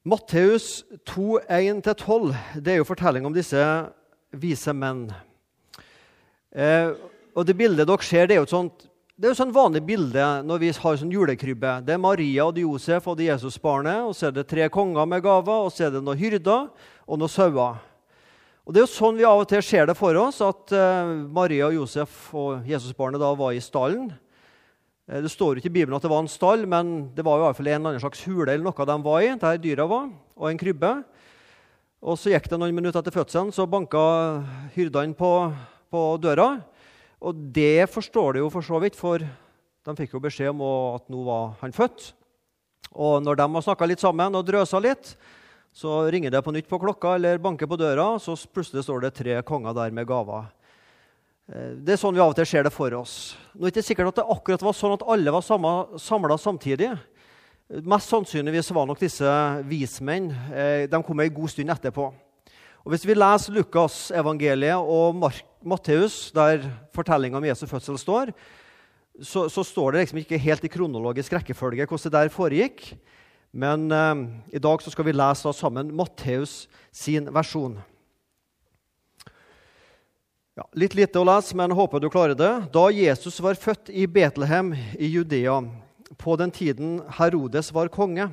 Matteus 2, 1-12 det er jo fortelling om disse vise menn. Eh, og Det bildet dere ser, det er jo et sånt, det er jo sånn vanlig bilde når vi har sånn julekrybbe. Det er Maria og Josef og det Jesusbarnet, og så er det tre konger med gaver, og så er det noen hyrder og noen sauer. Og Det er jo sånn vi av og til ser det for oss, at eh, Maria og Josef og Jesusbarnet da var i stallen. Eh, det står ikke i Bibelen at det var en stall, men det var i hvert fall en eller annen slags hule eller noe de var i, der dyra var, og en krybbe. Og Så gikk det noen minutter etter fødselen, så banka hyrdene på, på døra. Og det forstår de jo for så vidt, for de fikk jo beskjed om at nå var han født. Og når de har snakka litt sammen og drøsa litt, så ringer det på nytt på klokka eller banker på døra, så plutselig står det tre konger der med gaver. Eh, det er sånn vi av og til ser det for oss. Nå er det ikke sikkert at det akkurat var sånn at alle var samla samtidig. Mest sannsynligvis var nok disse vismenn. Eh, de kom ei god stund etterpå. Og Hvis vi leser Lukas-evangeliet og Matteus, der fortellinga om Jesu fødsel står, så, så, står det liksom ikke helt i kronologisk rekkefølge hvordan det der foregikk. Men eh, i dag skal vi lese sammen Matteus sin versjon. Ja, litt lite å lese, men håper du klarer det. Da Jesus var født i Betlehem i Judea, på den tiden Herodes var konge,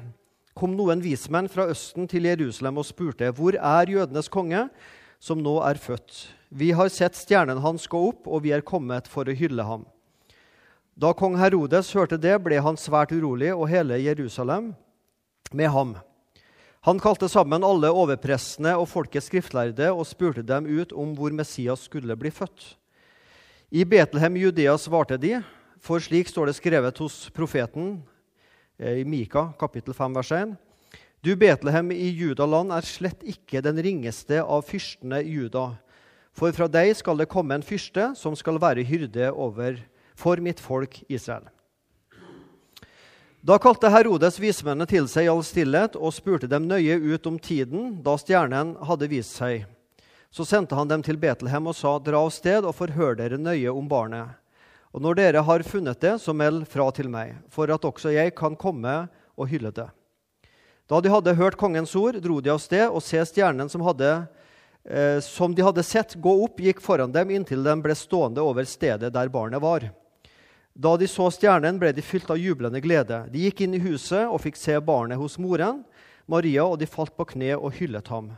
kom noen vismenn fra Østen til Jerusalem og spurte, 'Hvor er jødenes konge, som nå er født?' 'Vi har sett stjernen hans gå opp, og vi er kommet for å hylle ham.' Da kong Herodes hørte det, ble han svært urolig, og hele Jerusalem med ham. Han kalte sammen alle overprestene og folkets skriftlærde og spurte dem ut om hvor Messias skulle bli født. I Betlehem Judea svarte de, for slik står det skrevet hos profeten Eh, i Mika kapittel 5 vers 1. Du Betlehem i Judaland er slett ikke den ringeste av fyrstene i Juda. For fra deg skal det komme en fyrste som skal være hyrde over for mitt folk Israel. Da kalte Herodes vismennene til seg i all stillhet og spurte dem nøye ut om tiden da stjernen hadde vist seg. Så sendte han dem til Betlehem og sa, dra av sted og forhør dere nøye om barnet. Og når dere har funnet det, så meld fra til meg, for at også jeg kan komme og hylle det. Da de hadde hørt kongens ord, dro de av sted, og se stjernen som, hadde, eh, som de hadde sett gå opp, gikk foran dem inntil den ble stående over stedet der barnet var. Da de så stjernen, ble de fylt av jublende glede. De gikk inn i huset og fikk se barnet hos moren, Maria, og de falt på kne og hyllet ham.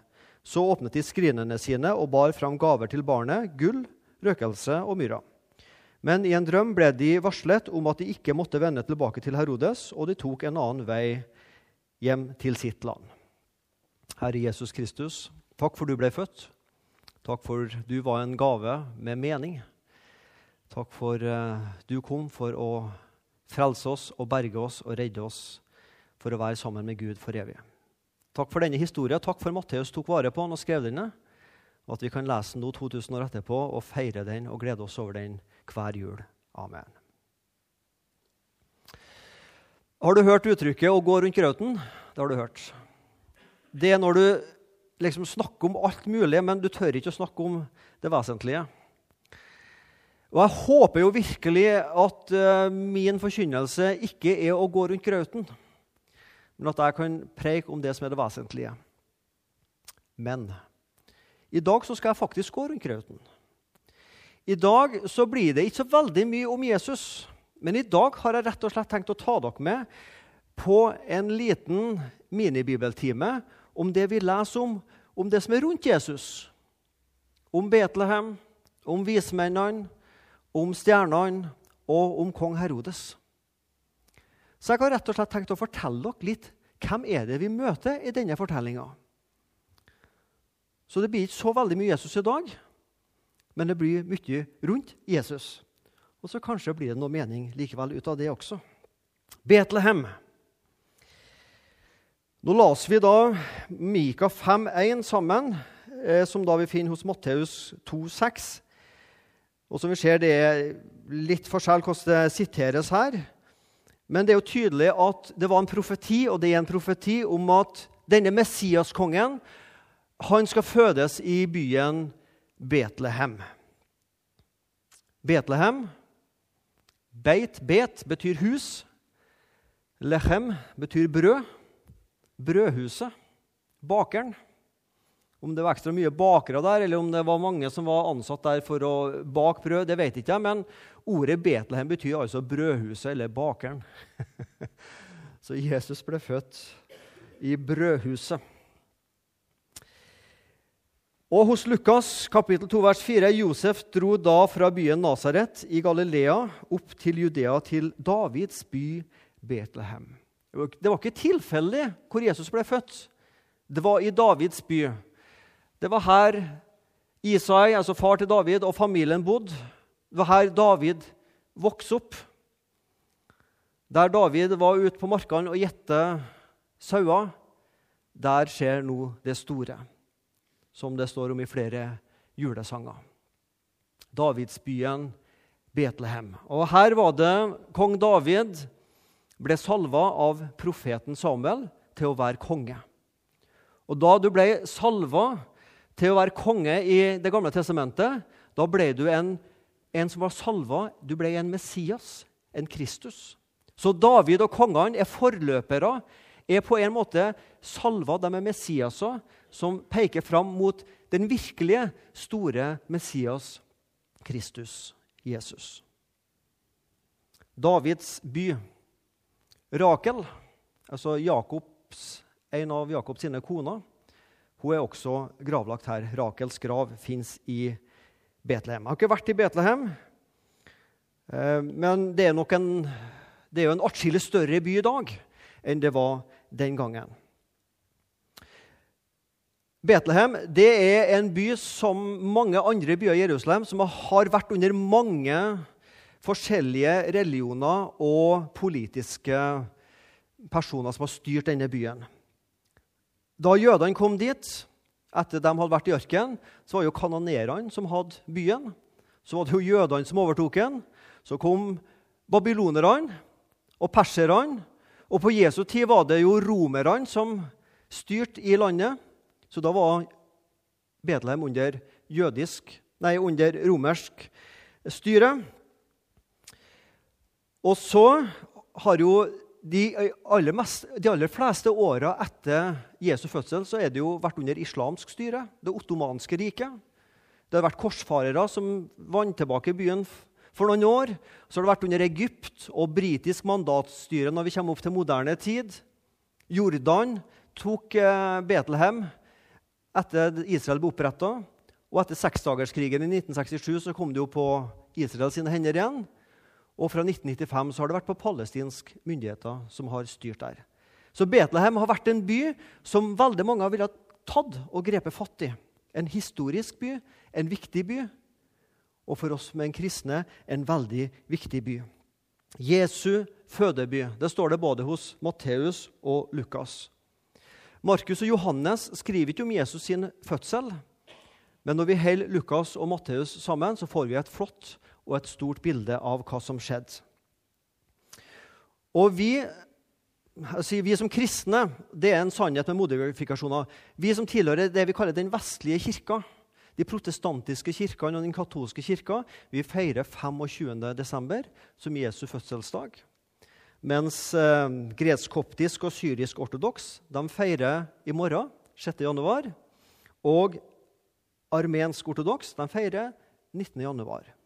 Så åpnet de skrinene sine og bar fram gaver til barnet, gull, røkelse og myra. Men i en drøm ble de varslet om at de ikke måtte vende tilbake til Herodes, og de tok en annen vei hjem til sitt land. Herre Jesus Kristus, takk for du ble født. Takk for du var en gave med mening. Takk for uh, du kom for å frelse oss og berge oss og redde oss for å være sammen med Gud for evig. Takk for denne historien. Takk for Matteus tok vare på den og skrev den. Og at vi kan lese den nå 2000 år etterpå og feire den og glede oss over den hver jul. Amen. Har du hørt uttrykket 'å gå rundt grauten'? Det har du hørt. Det er når du liksom snakker om alt mulig, men du tør ikke å snakke om det vesentlige. Og Jeg håper jo virkelig at uh, min forkynnelse ikke er å gå rundt grauten, men at jeg kan preike om det som er det vesentlige. Men i dag så skal jeg faktisk gå rundt grauten. I dag så blir det ikke så veldig mye om Jesus. Men i dag har jeg rett og slett tenkt å ta dere med på en liten minibibeltime om det vi leser om, om det som er rundt Jesus. Om Betlehem, om vismennene, om stjernene og om kong Herodes. Så jeg har rett og slett tenkt å fortelle dere litt hvem er det vi møter i denne fortellinga. Så det blir ikke så veldig mye Jesus i dag men det blir mye rundt Jesus. Og så kanskje blir det noe mening likevel ut av det også. Betlehem. Nå las vi da Mika 5,1 sammen, eh, som da vi finner hos Matteus 2,6. Og som vi ser, det er litt forskjell hvordan det siteres her. Men det er jo tydelig at det var en profeti, og det er en profeti om at denne Messiaskongen han skal fødes i byen Betlehem. Betlehem Beit, bet betyr hus. Lechem betyr brød. brødhuset, bakeren. Om det var ekstra mye bakere der, eller om det var mange som var ansatt der for å bake brød, det vet jeg ikke men ordet Betlehem betyr altså brødhuset eller bakeren. Så Jesus ble født i brødhuset. Og hos Lukas kapittel 2, vers 4, Josef dro da fra byen Nasaret i Galilea opp til Judea, til Davids by Betlehem. Det var ikke tilfeldig hvor Jesus ble født. Det var i Davids by. Det var her Isai, altså far til David, og familien bodde. Det var her David vokste opp. Der David var ute på markene og gjette sauer, der skjer nå det store, som det står om i flere julesanger. Davidsbyen Betlehem. Og her var det kong David ble salva av profeten Samuel til å være konge. Og da du ble salva til å være konge i Det gamle testamentet, da ble du en, en som var salva. Du ble en Messias, en Kristus. Så David og kongene er forløpere, er på en måte salva. De er Messiaser som peker fram mot den virkelige, store Messias, Kristus, Jesus. Davids by. Rakel, altså Jakobs, en av Jakobs sine koner, hun er også gravlagt her. Rakels grav fins i Betlehem. Jeg har ikke vært i Betlehem, eh, men det er nok en, det er jo en atskillig større by i dag enn det var den gangen. Betlehem det er en by som mange andre byer i Jerusalem, som har vært under mange forskjellige religioner og politiske personer som har styrt denne byen. Da jødene kom dit, etter de hadde vært i ørkenen, så var det jo kanonerene som hadde byen. Så var det jo jødene som overtok den. Så kom babylonerne og perserne. Og på Jesu tid var det jo romerne som styrte i landet. Så da var Betlehem under jødisk, nei, under romersk styre. Og så har jo de aller, mest, de aller fleste åra etter Jesu fødsel så er det jo vært under islamsk styre. Det ottomanske riket. Det har vært korsfarere som vant tilbake byen for noen år. Så har det vært under Egypt og britisk mandatstyre når vi kommer opp til moderne tid. Jordan tok eh, Betlehem etter Israel ble oppretta. Og etter seksdagerskrigen i 1967 så kom det jo på Israel sine hender igjen. Og fra 1995 så har det vært på palestinsk myndigheter som har styrt der. Så Betlehem har vært en by som veldig mange ville tatt og grepet fatt i. En historisk by, en viktig by, og for oss med en kristne en veldig viktig by. Jesu fødeby. Det står det både hos Matteus og Lukas. Markus og Johannes skriver ikke om Jesus sin fødsel. Men når vi holder Lukas og Matteus sammen, så får vi et flott og et stort bilde av hva som skjedde. Og vi, altså vi som kristne det er en sannhet med modifikasjoner. Vi som tilhører det vi kaller den vestlige kirka, de protestantiske kirkene og den katolske kirka, vi feirer 25. desember som Jesu fødselsdag. Mens eh, gresk-koptisk og syrisk-ortodoks feirer i morgen, 6. januar. Og armensk-ortodoks feirer 19.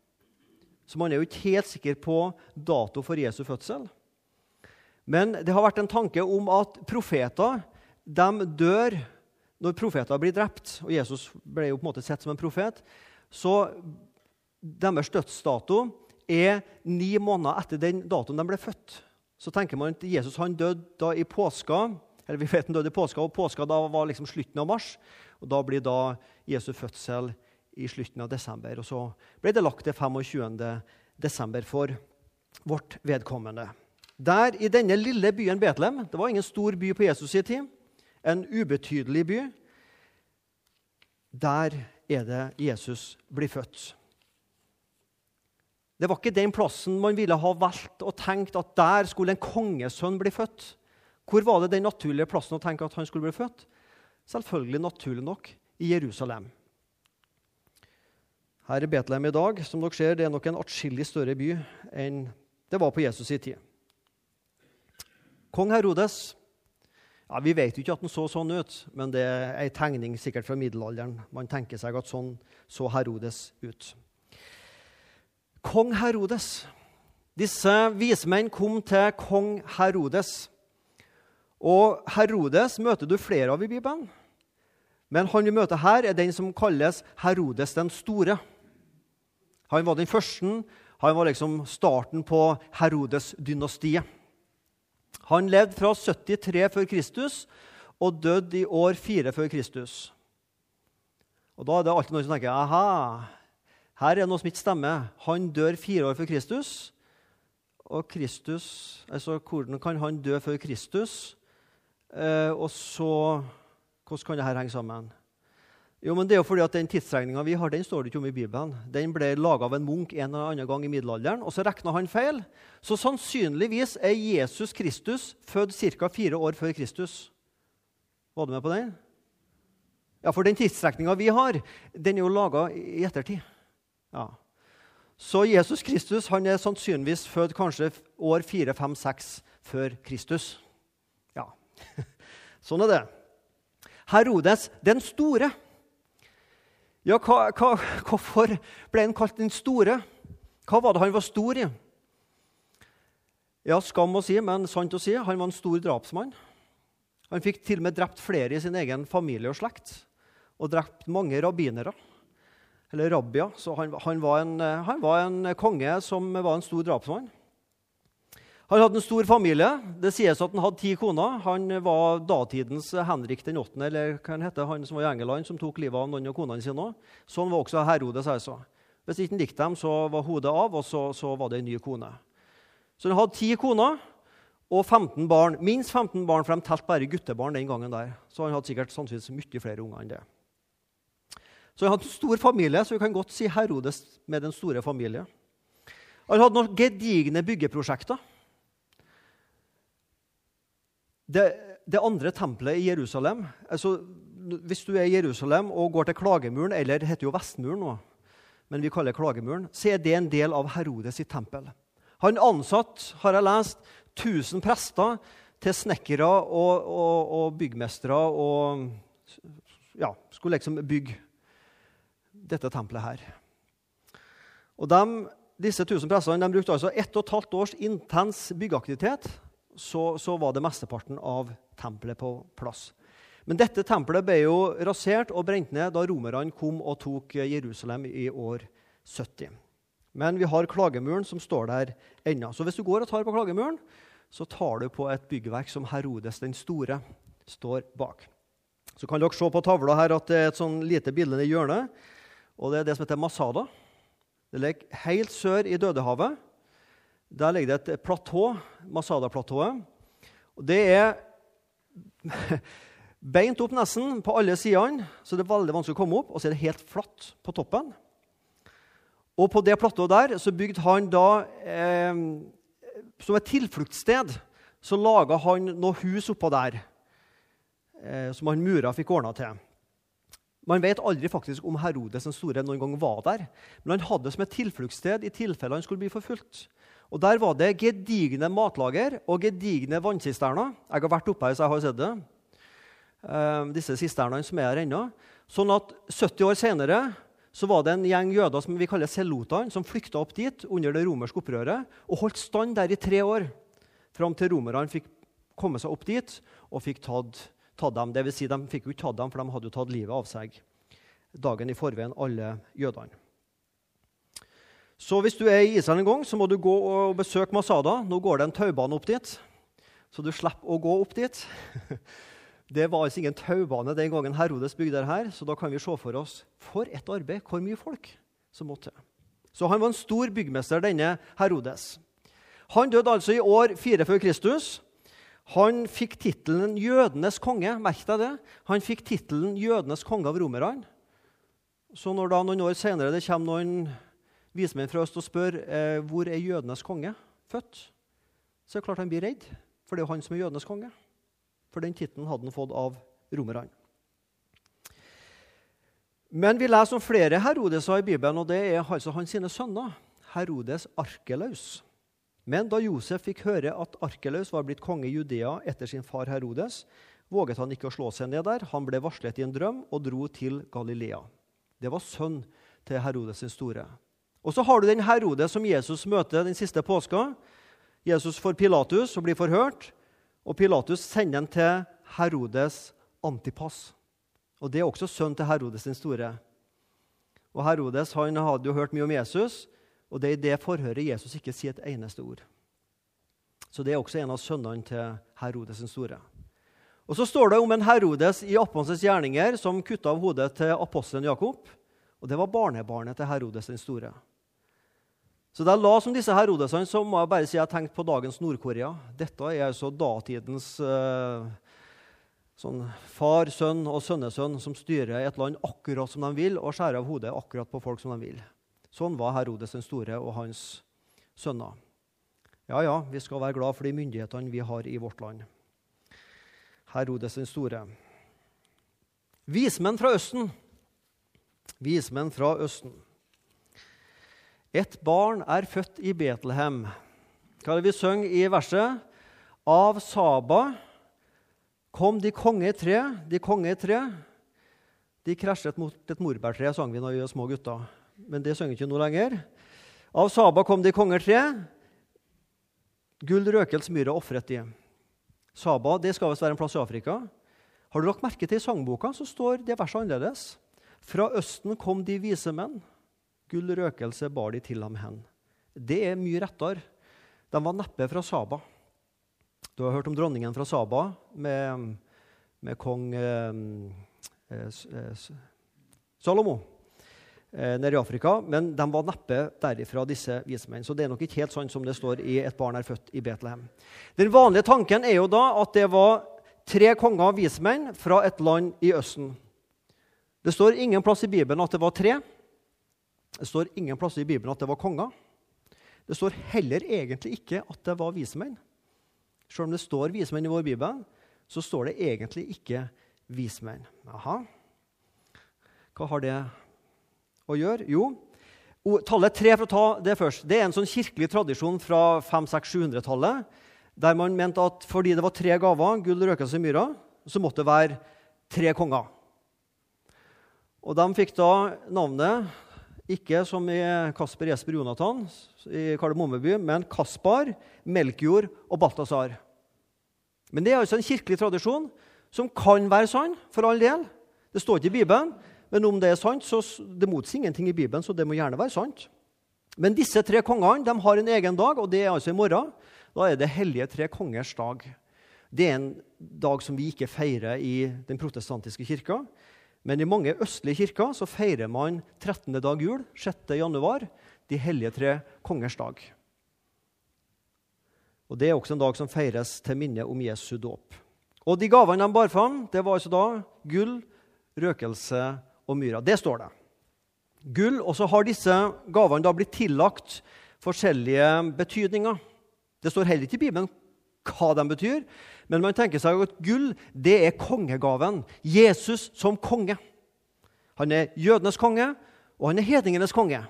Så man er jo ikke helt sikker på dato for Jesu fødsel. Men det har vært en tanke om at profeter de dør når profeter blir drept. Og Jesus ble jo på en måte sett som en profet. Så deres dødsdato er ni måneder etter den datoen de ble født. Så tenker man at Jesus han døde da i påska, eller vi vet han døde i påska, og påska da var liksom slutten av mars. Og da blir da Jesu fødsel i slutten av desember. Og så ble det lagt til 25. desember for vårt vedkommende. Der i denne lille byen Betlehem Det var ingen stor by på Jesus' sin tid. En ubetydelig by. Der er det Jesus blir født. Det var ikke den plassen man ville ha valgt og tenkt at der skulle en kongesønn bli født. Hvor var det den naturlige plassen å tenke at han skulle bli født? Selvfølgelig naturlig nok i Jerusalem. Her i Betlehem i dag som dere ser, det er nok en atskillig større by enn det var på Jesus' i tid. Kong Herodes Ja, Vi vet jo ikke at den så sånn ut, men det er ei tegning sikkert fra middelalderen. Man tenker seg at sånn så Herodes ut. Kong Herodes. Disse vismenn kom til kong Herodes. Og Herodes møter du flere av i Bibelen. Men han vi møter her, er den som kalles Herodes den store. Han var den første. Han var liksom starten på Herodes-dynastiet. Han levde fra 73 før Kristus og døde i år 4 før Kristus. Og Da er det alltid noen som tenker aha, her er noe som ikke stemmer. Han dør fire år før Kristus. Og Kristus, altså Hvordan kan han dø før Kristus? Eh, og så Hvordan kan dette henge sammen? Jo, men det er jo fordi at Den tidsregninga vi har, den står det ikke om i Bibelen. Den ble laga av en munk en eller annen gang i middelalderen, og så regna han feil. Så sannsynligvis er Jesus Kristus født ca. fire år før Kristus. Var du med på den? Ja, for den tidsregninga vi har, den er jo laga i ettertid. Ja. Så Jesus Kristus han er sannsynligvis født kanskje år 4-5-6 før Kristus. Ja, sånn er det. Herodes den store ja, hva, hva, Hvorfor ble han kalt den store? Hva var det han var stor i? Ja, Skam å si, men sant å si, han var en stor drapsmann. Han fikk til og med drept flere i sin egen familie og slekt. Og drept mange rabbinere. Eller rabbia. Så han, han, var en, han var en konge som var en stor drapsmann. Han hadde en stor familie. Det sies at han hadde ti koner. Han var datidens Henrik den 8., eller hva han heter, han som var i England, som tok livet av noen av konene sine. Sånn var også Herodes. altså. Hvis ikke han likte dem, så var hodet av, og så, så var det en ny kone. Så han hadde ti koner og 15 barn. Minst 15 barn, for de telte bare guttebarn den gangen. der. Så han hadde sikkert sannsynligvis mye flere unger enn det. Så han hadde en stor familie, så vi kan godt si Herodes med den store familie. Han hadde noen gedigne byggeprosjekter. Det, det, andre tempelet i Jerusalem altså, Hvis du er i Jerusalem og går til Klagemuren, eller det heter jo Vestmuren nå, men vi kaller det Klagemuren, så er det en del av Herodes sitt tempel. Han ansatt, har jeg lest, 1000 prester til snekkere og, og, og byggmestere og ja, skulle liksom bygge dette tempelet her. Og de, Disse 1000 prestene brukte altså ett og et halvt års intens byggeaktivitet så, så, var det mesteparten av tempelet på plass. Men dette tempelet ble jo rasert og brent ned da romerne kom og tok Jerusalem i år 70. Men vi har klagemuren som står der ennå. Så hvis du går og tar på klagemuren, så tar du på et byggverk som Herodes den store står bak. Så kan dere se på tavla her at det er et sånn lite bilde i hjørnet. og Det er det som heter Masada. Det ligger helt sør i Dødehavet. Der ligger det et platå, Masada-platået. Det er beint opp nesten på alle sidene, så det er veldig vanskelig å komme opp. Og så er det helt flatt på toppen. Og på det platået der så bygde han da eh, Som et tilfluktssted så laga han noe hus oppå der eh, som han mura fikk ordna til. Man vet aldri faktisk om Herodes den store noen gang var der, men han hadde det som et tilfluktssted i tilfelle han skulle bli forfulgt. Og Der var det gedigne matlager og gedigne vannsisterner. Jeg har vært oppe her, så jeg har sett det. Uh, disse sisternene som er her ennå. Sånn at 70 år senere så var det en gjeng jøder som vi kaller selotene, som flykta opp dit under det romerske opprøret og holdt stand der i tre år. Fram til romerne fikk komme seg opp dit og fikk tatt, tatt dem. Det vil si, de fikk jo ikke tatt dem, for de hadde jo tatt livet av seg dagen i forveien, alle jødene. Så hvis du er i Israel en gang, så må du gå og besøke Masada. Nå går det en taubane opp dit, så du slipper å gå opp dit. Det var altså ingen taubane den gangen Herodes bygde det her, så da kan vi se for oss for et arbeid, hvor mye folk som måtte til. Så han var en stor byggmester, denne Herodes. Han døde altså i år 4 før Kristus. Han fikk tittelen 'jødenes konge'. Merk deg det. Han fikk tittelen 'jødenes konge' av romerne. Så når da noen år senere det kommer noen vismenn fra øst og spør eh, hvor er jødenes konge født, så er det klart han blir redd. For det er jo han som er jødenes konge. For den tittelen hadde han fått av romerne. Men vi leser om flere Herodeser i Bibelen, og det er altså hans sine sønner. Herodes Arkelaus. Men da Josef fikk høre at Arkelaus var blitt konge i Judea etter sin far Herodes, våget han ikke å slå seg ned der. Han ble varslet i en drøm og dro til Galilea. Det var sønn til Herodes den store. Og så har du den Herodes som Jesus møter den siste påska. Jesus får Pilatus og blir forhørt. Og Pilatus sender ham til Herodes Antipas. Og Det er også sønn til Herodes den store. Og Herodes han hadde jo hørt mye om Jesus, og det er i det forhøret Jesus ikke sier et eneste ord. Så det er også en av sønnene til Herodes den store. Og Så står det om en Herodes i Apostels gjerninger som kutta av hodet til apostelen Jakob. Og Det var barnebarnet til Herodes den store. Så da jeg la som disse Herodesene, så må jeg bare si jeg tenkte tenkt på dagens Nord-Korea. Dette er altså datidens uh, sånn far, sønn og sønnesønn som styrer et land akkurat som de vil, og skjærer av hodet akkurat på folk som de vil. Sånn var Herodes den store og hans sønner. Ja, ja, vi skal være glad for de myndighetene vi har i vårt land. Herodes den store. Vismenn fra Østen. Vismenn fra Østen. Et barn er født i Betlehem. Hva er det vi synger i verset? Av Saba kom de konge tre. De konge tre de krasjet mot et morbærtre, sang vi da vi var små gutter. Men det synger ikke nå lenger. Av Saba kom de konger tre. Gull, røkels, myrra ofret de. Saba det skal visst være en plass i Afrika. Har du lagt merke til i sangboka så står det verset annerledes. Fra Østen kom de vise menn. Gull, røkelse bar de til ham hen. Det er mye rettere. De var neppe fra Saba. Du har hørt om dronningen fra Saba med, med kong eh, eh, Salomo eh, nede i Afrika. Men de var neppe derifra, disse vismenn. Så det er nok ikke helt sånn som det står i 'Et barn er født i Betlehem'. Den vanlige tanken er jo da at det var tre konger og vismenn fra et land i Østen. Det står ingen plass i Bibelen at det var tre. Det står ingen plass i Bibelen at det var konger. Det står heller egentlig ikke at det var vismenn. Selv om det står vismenn i vår bibel, så står det egentlig ikke vismenn. Aha. Hva har det å gjøre? Jo, tallet tre, for å ta det først, det er en sånn kirkelig tradisjon fra 500-700-tallet, der man mente at fordi det var tre gaver, gull, røkelse og myra, så måtte det være tre konger. Og De fikk da navnet ikke som i Kasper Jesper Jonathan i Kardemommeby, men Kaspar, Melkjord og Balthazar. Men det er altså en kirkelig tradisjon som kan være sann, for all del. Det står ikke i Bibelen, men om det er sant, så det motsier ingenting i Bibelen, så det må gjerne være sant. Men disse tre kongene de har en egen dag, og det er altså i morgen. Da er det hellige tre kongers dag. Det er en dag som vi ikke feirer i den protestantiske kirka. Men i mange østlige kirker så feirer man 13. dag jul, 6. januar, de hellige tre kongers dag. Og Det er også en dag som feires til minne om Jesu dåp. Og De gavene de bar fram, det var altså da gull, røkelse og myra. Det står det. Gull, Og så har disse gavene da blitt tillagt forskjellige betydninger. Det står heller ikke i Bibelen hva de betyr, men man tenker seg at gull det er kongegaven. Jesus som konge. Han er jødenes konge, og han er hedningenes konge.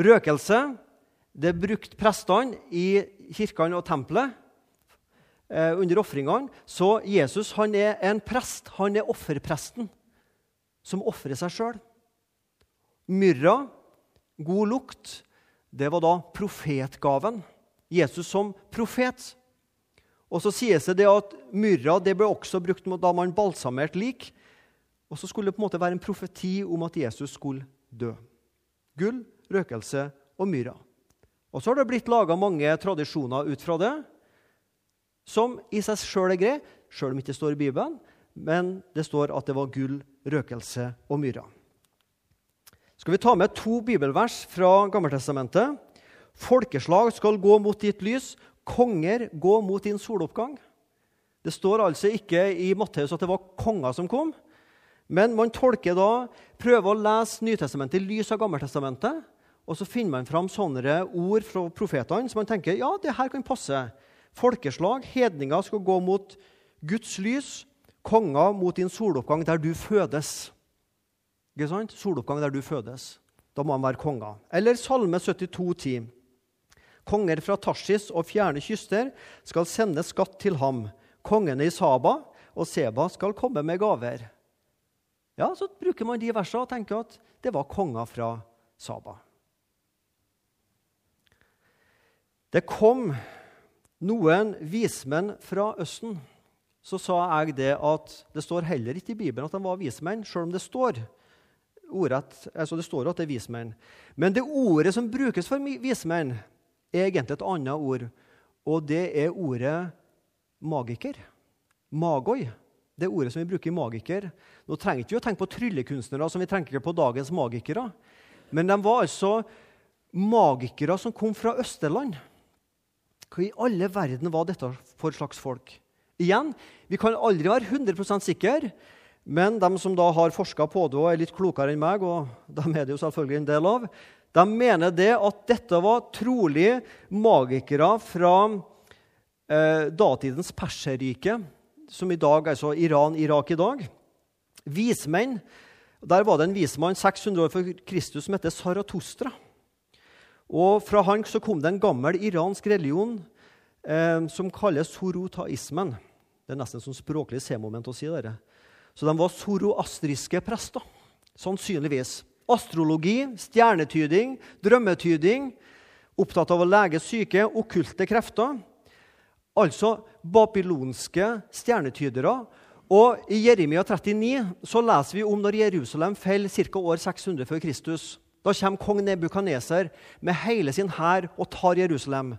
Røkelse det brukte prestene i kirkene og tempelet eh, under ofringene. Så Jesus han er en prest. Han er offerpresten som ofrer seg sjøl. Myrra, god lukt, det var da profetgaven. Jesus som profet. Og så sies det at myrra det ble også brukt da man balsamerte lik. Og så skulle det på en måte være en profeti om at Jesus skulle dø. Gull, røkelse og myrra. Og så har det blitt laga mange tradisjoner ut fra det, som i seg sjøl er greie, sjøl om det ikke står i Bibelen, men det står at det var gull, røkelse og myrra. Skal vi ta med to bibelvers fra Gammeltestamentet? Folkeslag skal gå mot ditt lys, konger gå mot din soloppgang. Det står altså ikke i Matteus at det var konger som kom. Men man tolker da, prøver å lese Nytestamentet i lys av Gammeltestamentet. Og så finner man fram sånne ord fra profetene som man tenker ja, det her kan passe. Folkeslag, hedninger, skal gå mot Guds lys. Konger mot din soloppgang der du fødes. Ikke sant? Soloppgang der du fødes. Da må han være konger. Eller Salme 72, 10. Konger fra Tarsis og fjerne kyster skal sende skatt til ham. kongene i Saba og Seba skal komme med gaver. Ja, Så bruker man de versene og tenker at det var konger fra Saba. Det kom noen vismenn fra Østen. Så sa jeg det at det står heller ikke i Bibelen at de var vismenn, sjøl om det står ordet, altså det står at det er vismenn. Men det ordet som brukes for vismenn, egentlig et annet ord, og det er ordet magiker. Magoi. Det er ordet som vi bruker i magiker. Nå trenger ikke vi å tenke på tryllekunstnere som vi tenker på dagens magikere. Men de var altså magikere som kom fra Østerland. Hva i alle verden var dette for slags folk? Igjen, vi kan aldri være 100 sikre, men de som da har forska på det og er litt klokere enn meg, og dem er det jo selvfølgelig en del av, de mener det at dette var trolig magikere fra eh, datidens Perserrike, som i dag, altså Iran, Irak i dag. Vismenn. Der var det en vismann 600 år før Kristus som het Saratostra. Og Fra han så kom det en gammel iransk religion eh, som kalles sorotaismen. Det er nesten sånn språklig C-moment å si det. Så de var soroastriske prester, sannsynligvis. Astrologi, stjernetyding, drømmetyding. Opptatt av å lege syke, okkulte krefter. Altså babylonske stjernetydere. Og I Jeremia 39 så leser vi om når Jerusalem faller ca. år 600 før Kristus. Da kommer kong Nebukaneser med hele sin hær og tar Jerusalem.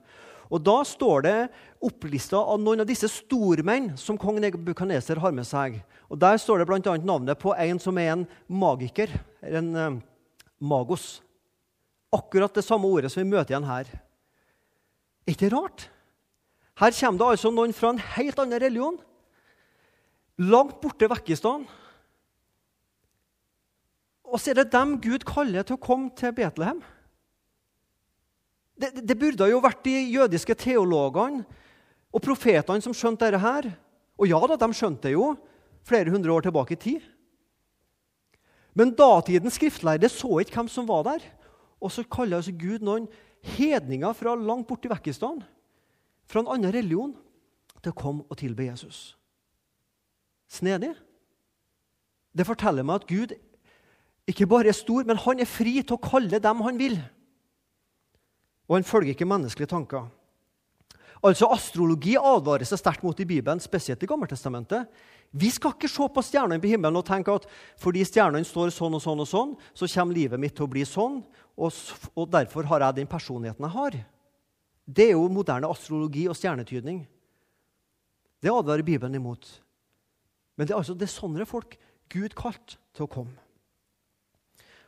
Og Da står det opplista av noen av disse stormenn som kong Nebukaneser har med seg. Og Der står det bl.a. navnet på en som er en magiker, en uh, magos. Akkurat det samme ordet som vi møter igjen her. Er ikke det rart? Her kommer det altså noen fra en helt annen religion. Langt borte vekk i stedet. Og så er det dem Gud kaller til å komme til Betlehem. Det, det, burde jo vært de jødiske teologene og profetene som skjønte dette her. Og ja da, de skjønte det jo flere hundre år tilbake i tid. Men datidens skriftlærde så ikke hvem som var der. Og så kaller altså Gud noen hedninger fra langt borti Vekkistan, fra en annen religion, til å komme og tilbe Jesus. Snedig. Det forteller meg at Gud ikke bare er stor, men han er fri til å kalle dem han vil og han følger ikke menneskelige tanker. Altså Astrologi advarer seg sterkt mot i Bibelen, spesielt i Gammeltestamentet. Vi skal ikke se på stjernene på himmelen og tenke at fordi stjernene står sånn og sånn, og sånn, så kommer livet mitt til å bli sånn, og, derfor har jeg den personligheten jeg har. Det er jo moderne astrologi og stjernetydning. Det advarer Bibelen imot. Men det er altså det sånne folk Gud kalte til å komme.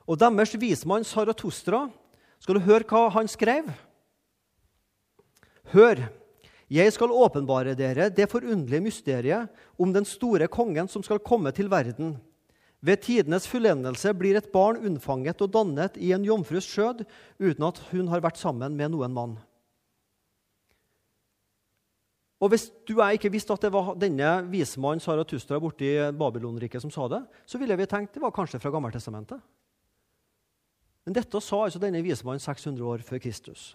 Og deres vismann Saratostra skal du høre hva han skrev? Hør, jeg skal åpenbare dere det forunderlige mysteriet om den store kongen som skal komme til verden. Ved tidenes fullendelse blir et barn unnfanget og dannet i en jomfrus skjød uten at hun har vært sammen med noen mann. Og Hvis du og jeg ikke visste at det var denne vismannen Saratustra borti Babylonriket som sa det, så ville vi tenkt det var kanskje fra Gammeltestamentet. Men dette sa altså denne vismannen 600 år før Kristus.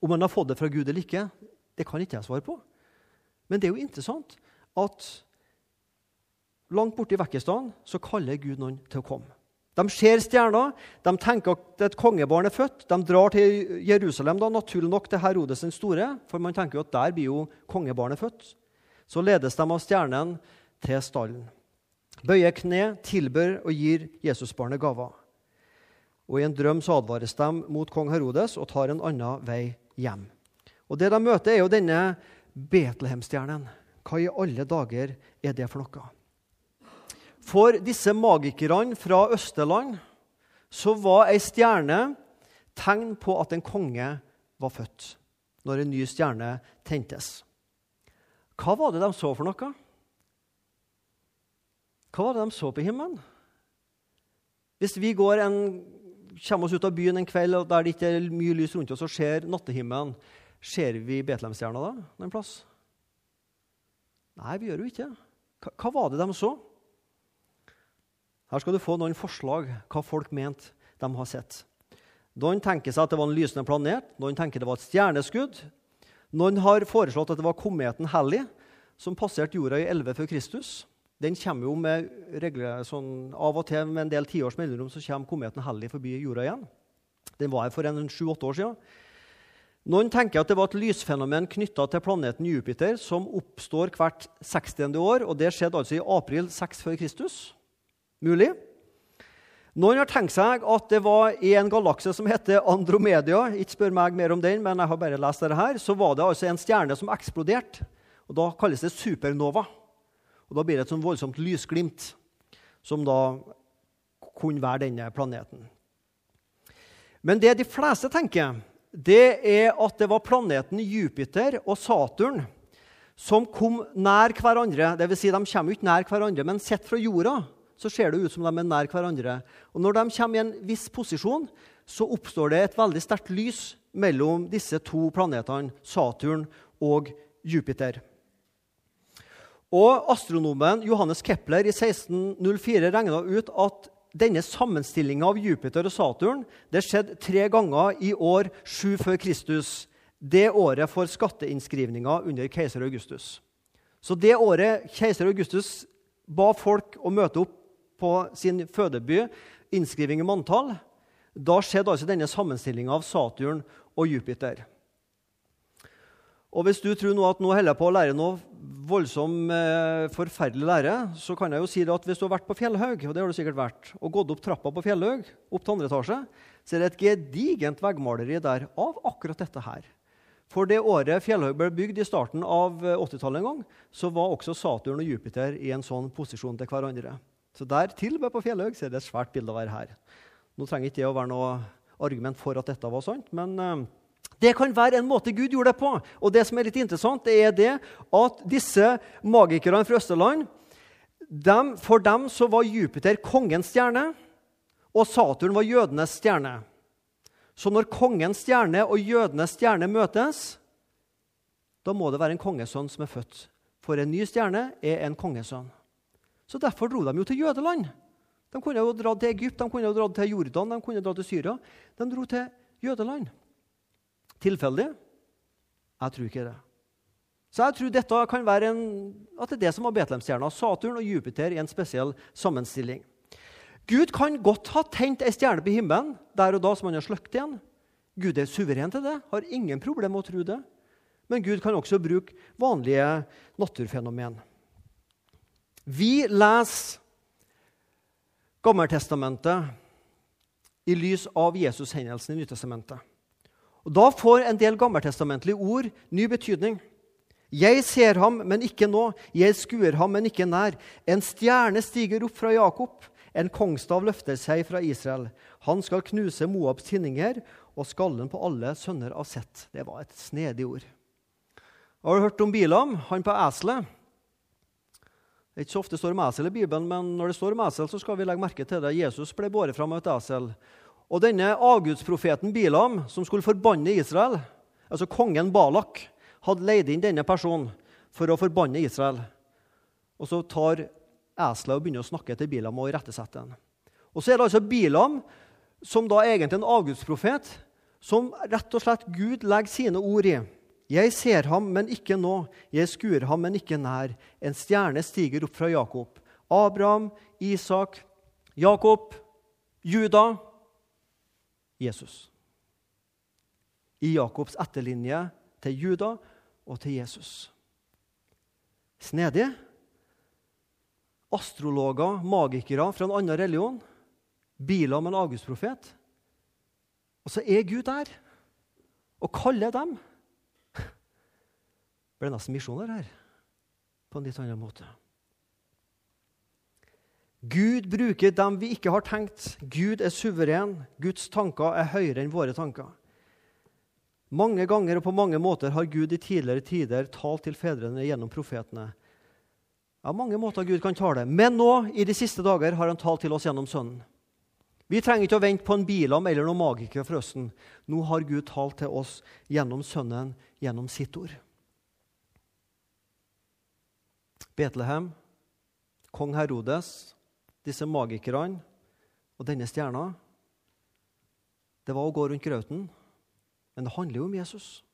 Om han har fått det fra Gud eller ikke, det kan ikke jeg svare på. Men det er jo interessant at langt borte i Vekkestan så kaller Gud noen til å komme. De ser stjerner, de tenker at et kongebarn er født. De drar til Jerusalem, da, naturlig nok til Herodes den store, for man tenker jo at der blir jo kongebarnet født. Så ledes de av stjernen til stallen. Bøyer kne, tilbør og gir Jesusbarnet gaver. Og I en drøm så advares de mot kong Herodes og tar en annen vei hjem. Og Det de møter, er jo denne Betlehemstjernen. Hva i alle dager er det for noe? For disse magikerne fra Østerland så var ei stjerne tegn på at en konge var født, når en ny stjerne tentes. Hva var det de så for noe? Hva var det de så på himmelen? Hvis vi går en kommer oss ut av byen en kveld og der det ikke er mye lys rundt oss, og ser nattehimmelen, ser vi Betlehemstjerna da? noen plass? Nei, vi gjør jo ikke hva, hva var det de så? Her skal du få noen forslag hva folk mente de har sett. Noen tenker seg at det var en lysende planet, noen tenker det var et stjerneskudd. Noen har foreslått at det var kometen Halley. som passerte jorda i 11 før Kristus. Den kommer jo med regler, sånn, Av og til med en del tiårs mellomrom så kommer kometen Halley forbi jorda igjen. Den var her for en sju-åtte år siden. Noen tenker at det var et lysfenomen knytta til planeten Jupiter som oppstår hvert 60. år. og Det skjedde altså i april 6 før Kristus. Mulig. Noen har tenkt seg at det var i en galakse som heter Andromedia. Ikke spør meg mer om den, men jeg har bare lest dette her. Så var det altså en stjerne som eksploderte. og Da kalles det supernova. Og Da blir det et sånn voldsomt lysglimt, som da kunne være denne planeten. Men det de fleste tenker, det er at det var planeten Jupiter og Saturn som kom nær hverandre. Det vil si, de kommer ikke nær hverandre, men sett fra jorda så ser det ut som de er nær hverandre. Og Når de kommer i en viss posisjon, så oppstår det et veldig sterkt lys mellom disse to planetene, Saturn og Jupiter. Og Astronomen Johannes Kepler i 1604 regna ut at denne sammenstillinga av Jupiter og Saturn det skjedde tre ganger i år 7 før Kristus. Det året for skatteinnskrivninga under keiser Augustus. Så det året keiser Augustus ba folk å møte opp på sin fødeby, innskriving i manntall, da skjedde altså denne sammenstillinga av Saturn og Jupiter. Og Hvis du tror nå at nå holder jeg på å lære noe voldsom, eh, forferdelig lære, så kan jeg jo si det at hvis du har vært på Fjellhaug, og det har du sikkert vært, og gått opp trappa på Fjellhaug, opp til andre etasje, så er det et gedigent veggmaleri der av akkurat dette her. For det året Fjellhaug ble bygd, i starten av 80-tallet en gang, så var også Saturn og Jupiter i en sånn posisjon til hverandre. Så der til og med på Fjellhaug er det et svært bilde å være her. Nå trenger ikke det å være noe argument for at dette var sant, men eh, det kan være en måte Gud gjorde det på. Og det som er litt interessant, det er det at disse magikerne fra Østerland dem, For dem så var Jupiter kongens stjerne, og Saturn var jødenes stjerne. Så når kongens stjerne og jødenes stjerne møtes, da må det være en kongesønn som er født. For en ny stjerne er en kongesønn. Så Derfor dro de jo til jødeland. De kunne jo dra til Egypt, de kunne jo dra til Jordan, de kunne dra til Syria. De dro til jødeland. Tilfeldig? Jeg tror ikke det. Så jeg tror dette kan være en, at det er det som var Betlehemstjerna. Saturn og Jupiter i en spesiell sammenstilling. Gud kan godt ha tent ei stjerne på himmelen der og da som han har sløkt igjen. Gud er suveren til det, har ingen problem med å tro det. Men Gud kan også bruke vanlige naturfenomen. Vi leser Gammeltestamentet i lys av Jesus-hendelsen i Nytestamentet. Og Da får en del gammeltestamentlige ord ny betydning. Jeg ser ham, men ikke nå. Jeg skuer ham, men ikke nær. En stjerne stiger opp fra Jakob. En kongstav løfter seg fra Israel. Han skal knuse Moabs tinninger og skallen på alle sønner av Sett. Det var et snedig ord. Har du hørt om Bilam, han på eselet? Det er ikke så ofte det står om esel i Bibelen, men når det står om esel, så skal vi legge merke til det. Jesus ble båret fram av et esel. Og denne avgudsprofeten Bilam, som skulle forbanne Israel, altså kongen Balak, hadde leid inn denne personen for å forbanne Israel. Og så tar eselet og begynner å snakke til Bilam og irettesette ham. Og så er det altså Bilam, som da egentlig er en avgudsprofet, som rett og slett Gud legger sine ord i. Jeg ser ham, men ikke nå. Jeg skuer ham, men ikke nær. En stjerne stiger opp fra Jakob. Abraham, Isak, Jakob, Juda Jesus. I Jakobs etterlinje til Juda og til Jesus. Snedig. Astrologer, magikere fra en annen religion. Bilam, en augustprofet. Og så er Gud der og kaller dem. Det ble nesten misjoner her på en litt annen måte. Gud bruker dem vi ikke har tenkt. Gud er suveren. Guds tanker er høyere enn våre tanker. Mange ganger og på mange måter har Gud i tidligere tider talt til fedrene gjennom profetene. Ja, mange måter Gud kan tale, men nå, i de siste dager, har han talt til oss gjennom Sønnen. Vi trenger ikke å vente på en bilam eller noen magiker fra Østen. Nå har Gud talt til oss gjennom Sønnen, gjennom sitt ord. Betlehem, kong Herodes, disse magikerne og denne stjerna, det var å gå rundt grauten. Men det handler jo om Jesus.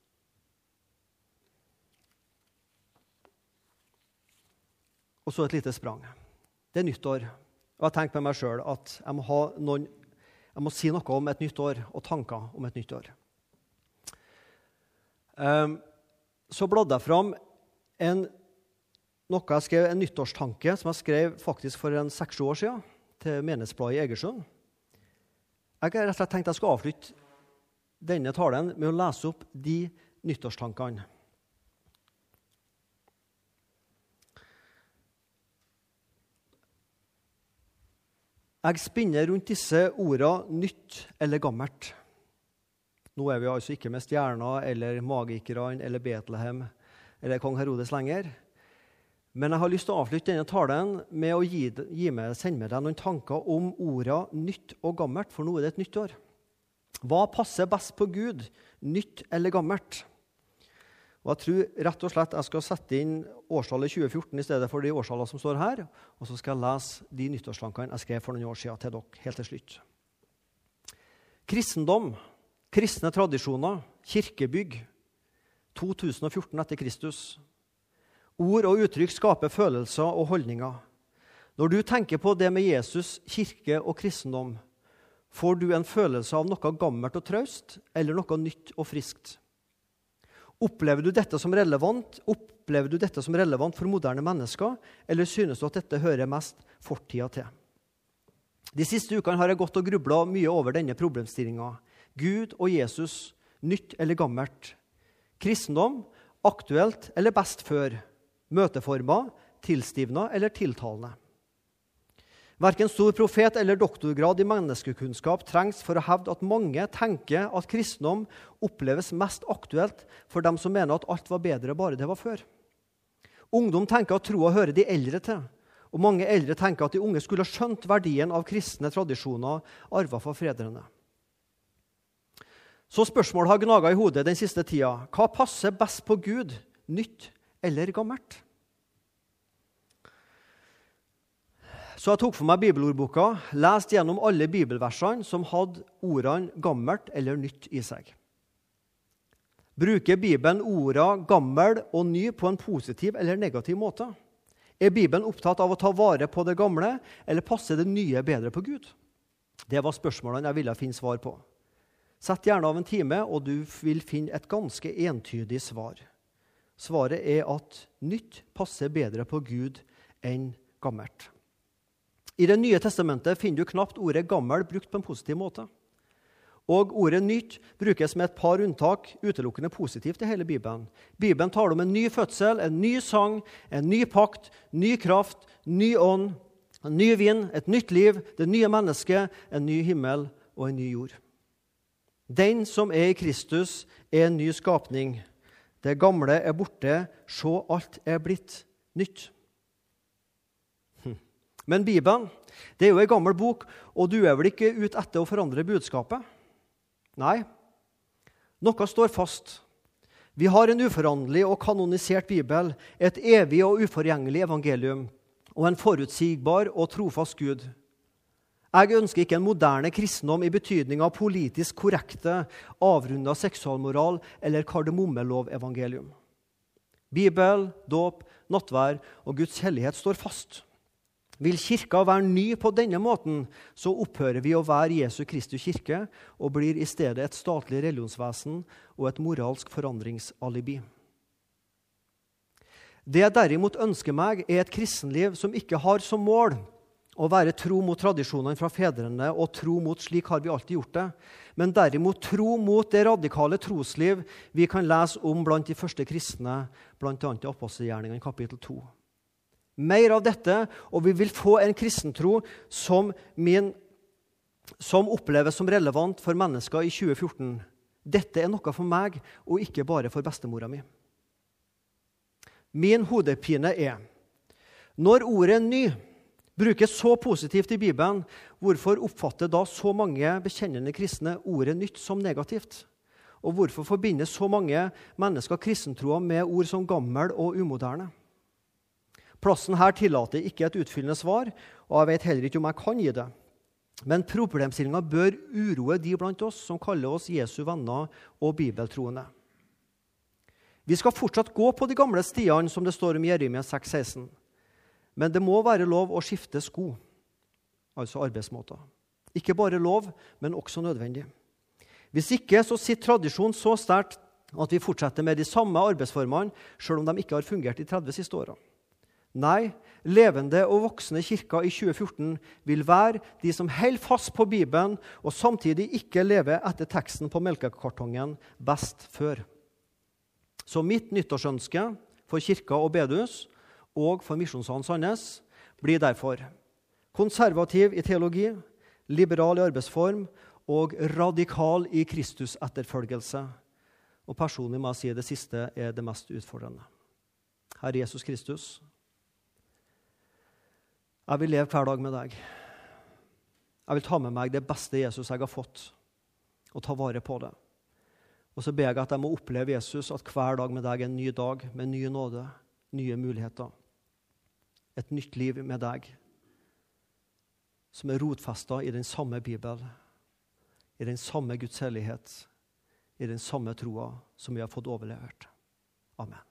og så et lite sprang. Det er nyttår. Og jeg tenker med meg sjøl at jeg må, noen, jeg må, si noe om et nytt år og tanker om et nytt år. Um, så bladde jeg fram en, noe jeg skrev, en nyttårstanke som jeg skrev faktisk for en seks-sju år siden til Menighetsbladet i Egersund. Jeg har rett og slett tenkt jeg skal avslutte denne talen med å lese opp de nyttårstankene. Jeg spinner rundt disse ordene 'nytt' eller 'gammelt'. Nå er vi altså ikke med stjerner eller magikerne eller Betlehem eller kong Herodes lenger. Men jeg har lyst til å avslutte denne talen med å gi, gi med, sende med deg noen tanker om orda 'nytt' og 'gammelt', for nå er det et nytt år. Hva passer best på Gud, nytt eller gammelt? Og Jeg tror rett og slett jeg skal sette inn årstallet 2014 i stedet for de årstallene som står her. Og så skal jeg lese de nyttårstankene jeg skrev for noen år siden til dere helt til slutt. Kristendom, kristne tradisjoner, kirkebygg 2014 etter Kristus. Ord og uttrykk skaper følelser og holdninger. Når du tenker på det med Jesus, kirke og kristendom, får du en følelse av noe gammelt og traust eller noe nytt og friskt. Opplever du dette som relevant Opplever du dette som relevant for moderne mennesker, eller synes du at dette hører mest fortida til? De siste ukene har jeg gått og grubla mye over denne problemstillinga. Gud og Jesus, nytt eller gammelt? Kristendom, aktuelt eller best før? Møteformer, tilstivna eller tiltalende? Verken stor profet eller doktorgrad i menneskekunnskap trengs for å hevde at mange tenker at kristendom oppleves mest aktuelt for dem som mener at alt var bedre bare det var før. Ungdom tenker at troa hører de eldre til, og mange eldre tenker at de unge skulle ha skjønt verdien av kristne tradisjoner arva fra fedrene. Så spørsmålet har gnaga i hodet den siste tida. Hva passer best på Gud, nytt eller gammelt? Så jeg tok for meg bibelordboka, leste gjennom alle bibelversene som hadde ordene 'gammelt' eller 'nytt' i seg. Bruker Bibelen ordene 'gammel' og 'ny' på en positiv eller negativ måte? Er Bibelen opptatt av å ta vare på det gamle, eller passer det nye bedre på Gud? Det var spørsmålene jeg ville finne svar på. Sett gjerne av en time, og du vil finne et ganske entydig svar. Svaret er at nytt passer bedre på Gud enn gammelt. I Det nye testamentet finner du knapt ordet 'gammel' brukt på en positiv måte. Og ordet 'nytt' brukes med et par unntak utelukkende positivt i hele Bibelen. Bibelen taler om en ny fødsel, en ny sang, en ny pakt, ny kraft, ny ånd, en ny vind, et nytt liv, det nye mennesket, en ny himmel og en ny jord. Den som er i Kristus, er en ny skapning. Det gamle er borte, se, alt er blitt nytt. Men Bibelen det er jo ei gammel bok, og du er vel ikke ute etter å forandre budskapet? Nei. Noe står fast. Vi har en uforanderlig og kanonisert bibel, et evig og uforgjengelig evangelium og en forutsigbar og trofast Gud. Jeg ønsker ikke en moderne kristendom i betydning av politisk korrekte, avrunda seksualmoral eller kardemommelov-evangelium. Bibel, dåp, nattvær og Guds hellighet står fast. Vil Kirka være ny på denne måten, så opphører vi å være Jesu Kristi kirke og blir i stedet et statlig religionsvesen og et moralsk forandringsalibi. Det jeg derimot ønsker meg, er et kristenliv som ikke har som mål å være tro mot tradisjonene fra fedrene og tro mot 'slik har vi alltid gjort det', men derimot tro mot det radikale trosliv vi kan lese om blant de første kristne, bl.a. i apostelgjerningene kapittel 2 mer av dette, og vi vil få en kristentro som, min, som oppleves som relevant for mennesker i 2014. Dette er noe for meg, og ikke bare for bestemora mi. Min hodepine er når ordet 'ny' brukes så positivt i Bibelen, hvorfor oppfatter da så mange bekjennende kristne ordet 'nytt' som negativt? Og hvorfor forbinder så mange mennesker kristentroa med ord som 'gammel' og 'umoderne'? Plassen her tillater ikke et utfyllende svar, og jeg vet heller ikke om jeg kan gi det. Men problemstillinga bør uroe de blant oss som kaller oss Jesu venner og bibeltroende. Vi skal fortsatt gå på de gamle stiene, som det står om Jeremia 6,16. Men det må være lov å skifte sko, altså arbeidsmåter. Ikke bare lov, men også nødvendig. Hvis ikke så sitter tradisjonen så sterkt at vi fortsetter med de samme arbeidsformene selv om de ikke har fungert de 30 siste åra. Nei, levende og voksne kirker i 2014 vil være de som holder fast på Bibelen og samtidig ikke lever etter teksten på melkekartongen 'best før'. Så mitt nyttårsønske for kirka og bedehus og for Misjonssalen Sandnes blir derfor konservativ i teologi, liberal i arbeidsform og radikal i Kristus-etterfølgelse. Og personlig må jeg si det siste er det mest utfordrende. Herre Jesus Kristus, jeg vil leve hver dag med deg. Jeg vil ta med meg det beste Jesus jeg har fått, og ta vare på det. Og så ber jeg at jeg må oppleve Jesus, at hver dag med deg er en ny dag med ny nåde, nye muligheter. Et nytt liv med deg som er rotfesta i den samme Bibel, i den samme Guds hellighet, i den samme troa som vi har fått overlevert. Amen.